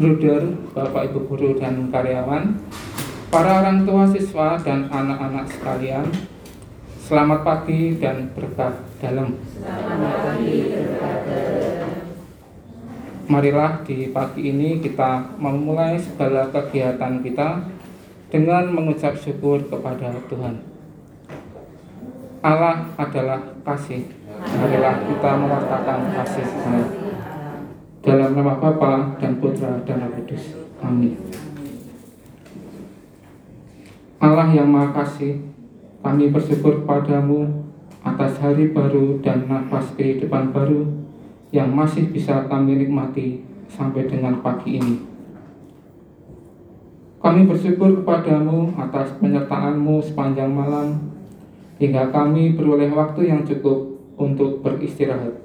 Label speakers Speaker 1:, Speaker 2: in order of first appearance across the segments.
Speaker 1: bruder, Bapak Ibu guru dan karyawan, para orang tua siswa dan anak-anak sekalian, selamat pagi dan berkat dalam.
Speaker 2: Selamat pagi dalam.
Speaker 1: Marilah di pagi ini kita memulai segala kegiatan kita dengan mengucap syukur kepada Tuhan. Allah adalah kasih. Marilah kita mewartakan kasih Allah. Dalam nama Bapa dan Putra dan Roh Kudus. Amin. Allah yang Maha Kasih, kami bersyukur kepadamu atas hari baru dan nafas kehidupan baru yang masih bisa kami nikmati sampai dengan pagi ini. Kami bersyukur kepadamu atas penyertaanmu sepanjang malam hingga kami beroleh waktu yang cukup untuk beristirahat.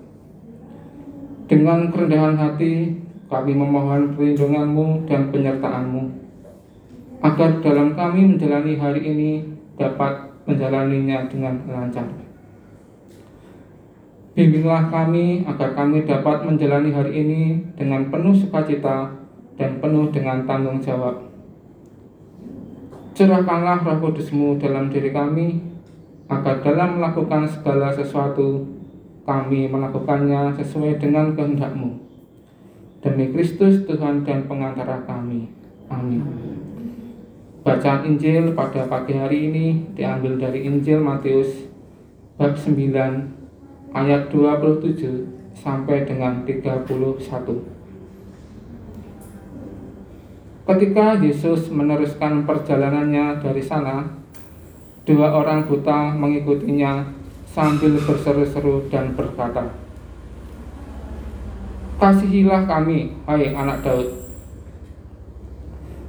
Speaker 1: Dengan kerendahan hati, kami memohon perlindunganmu dan penyertaanmu, agar dalam kami menjalani hari ini dapat menjalaninya dengan lancar. Bimbinglah kami agar kami dapat menjalani hari ini dengan penuh sukacita dan penuh dengan tanggung jawab. Cerahkanlah roh kudusmu dalam diri kami, agar dalam melakukan segala sesuatu kami melakukannya sesuai dengan kehendakmu. Demi Kristus Tuhan dan pengantara kami. Amin. Bacaan Injil pada pagi hari ini diambil dari Injil Matius bab 9 ayat 27 sampai dengan 31. Ketika Yesus meneruskan perjalanannya dari sana, dua orang buta mengikutinya sambil berseru-seru dan berkata, Kasihilah kami, hai anak Daud.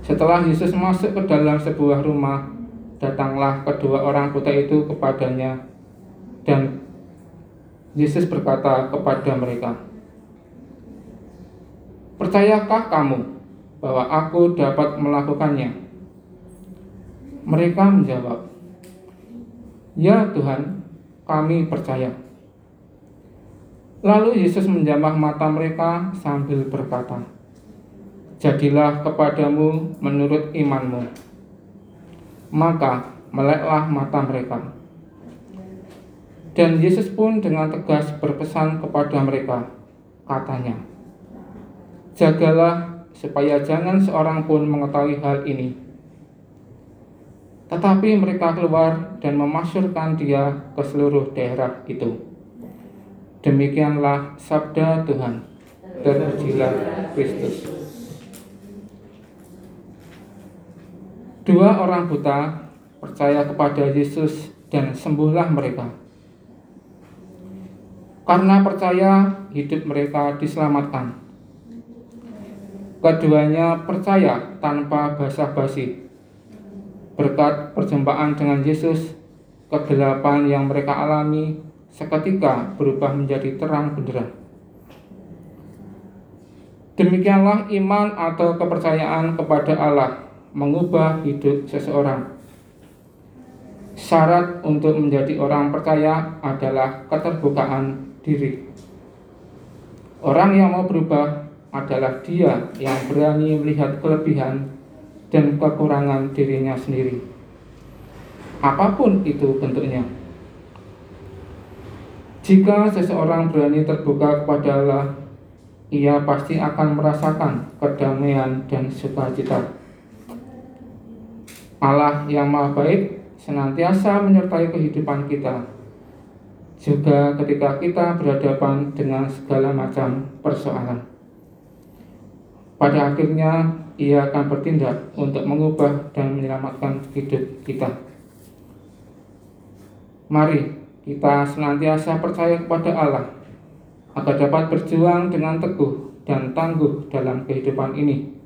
Speaker 1: Setelah Yesus masuk ke dalam sebuah rumah, datanglah kedua orang buta itu kepadanya, dan Yesus berkata kepada mereka, Percayakah kamu bahwa aku dapat melakukannya? Mereka menjawab, Ya Tuhan, kami percaya. Lalu Yesus menjamah mata mereka sambil berkata, Jadilah kepadamu menurut imanmu. Maka meleklah mata mereka. Dan Yesus pun dengan tegas berpesan kepada mereka, katanya, Jagalah supaya jangan seorang pun mengetahui hal ini, tetapi mereka keluar dan memasyurkan dia ke seluruh daerah itu. Demikianlah sabda Tuhan. Terpujilah Kristus. Dua orang buta percaya kepada Yesus dan sembuhlah mereka. Karena percaya, hidup mereka diselamatkan. Keduanya percaya tanpa basa-basi Berkat perjumpaan dengan Yesus, kegelapan yang mereka alami seketika berubah menjadi terang benderang. Demikianlah iman atau kepercayaan kepada Allah mengubah hidup seseorang. Syarat untuk menjadi orang percaya adalah keterbukaan diri. Orang yang mau berubah adalah dia yang berani melihat kelebihan dan kekurangan dirinya sendiri. Apa pun itu bentuknya. Jika seseorang berani terbuka kepada Allah, ia pasti akan merasakan kedamaian dan sukacita. Allah yang Maha Baik senantiasa menyertai kehidupan kita, juga ketika kita berhadapan dengan segala macam persoalan. Pada akhirnya, ia akan bertindak untuk mengubah dan menyelamatkan hidup kita. Mari kita senantiasa percaya kepada Allah agar dapat berjuang dengan teguh dan tangguh dalam kehidupan ini.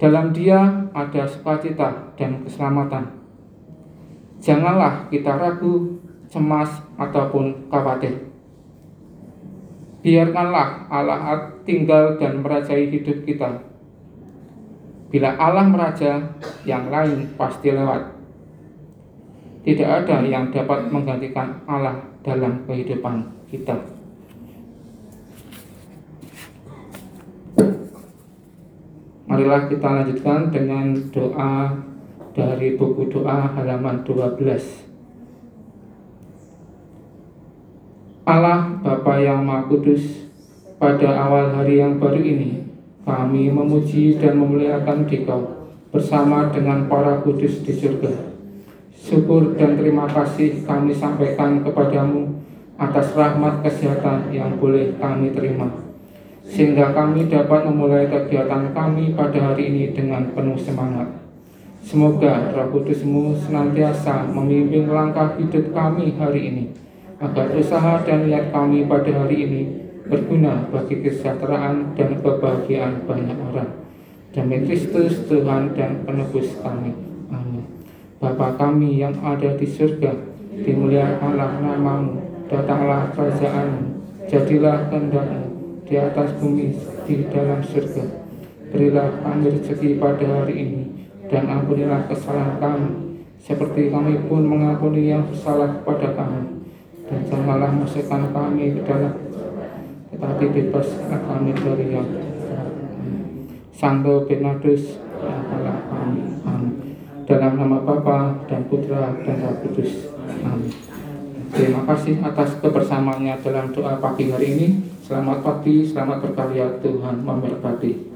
Speaker 1: Dalam Dia ada sukacita dan keselamatan. Janganlah kita ragu, cemas, ataupun khawatir. Biarkanlah Allah tinggal dan merajai hidup kita Bila Allah meraja, yang lain pasti lewat. Tidak ada yang dapat menggantikan Allah dalam kehidupan kita. Marilah kita lanjutkan dengan doa dari buku doa halaman 12. Allah Bapa yang Maha Kudus, pada awal hari yang baru ini, kami memuji dan memuliakan Dikau bersama dengan para kudus di surga. Syukur dan terima kasih kami sampaikan kepadamu atas rahmat kesehatan yang boleh kami terima. Sehingga kami dapat memulai kegiatan kami pada hari ini dengan penuh semangat. Semoga roh kudusmu senantiasa memimpin langkah hidup kami hari ini agar usaha dan niat kami pada hari ini berguna bagi kesejahteraan dan kebahagiaan banyak orang. Demi Kristus Tuhan dan penebus kami. Amin. Bapa kami yang ada di surga, dimuliakanlah namamu, datanglah kerajaanmu, jadilah kehendakmu di atas bumi di dalam surga. Berilah kami rezeki pada hari ini, dan ampunilah kesalahan kami, seperti kami pun mengampuni yang bersalah kepada kami dan janganlah masukkan kami ke dalam tetapi bebaskan kami dari yang Santo Bernardus Allah kami Amin. Dalam nama Bapa dan Putra dan Roh Kudus. Amin. Terima kasih atas kebersamaannya dalam doa pagi hari ini. Selamat pagi, selamat berkarya Tuhan memberkati.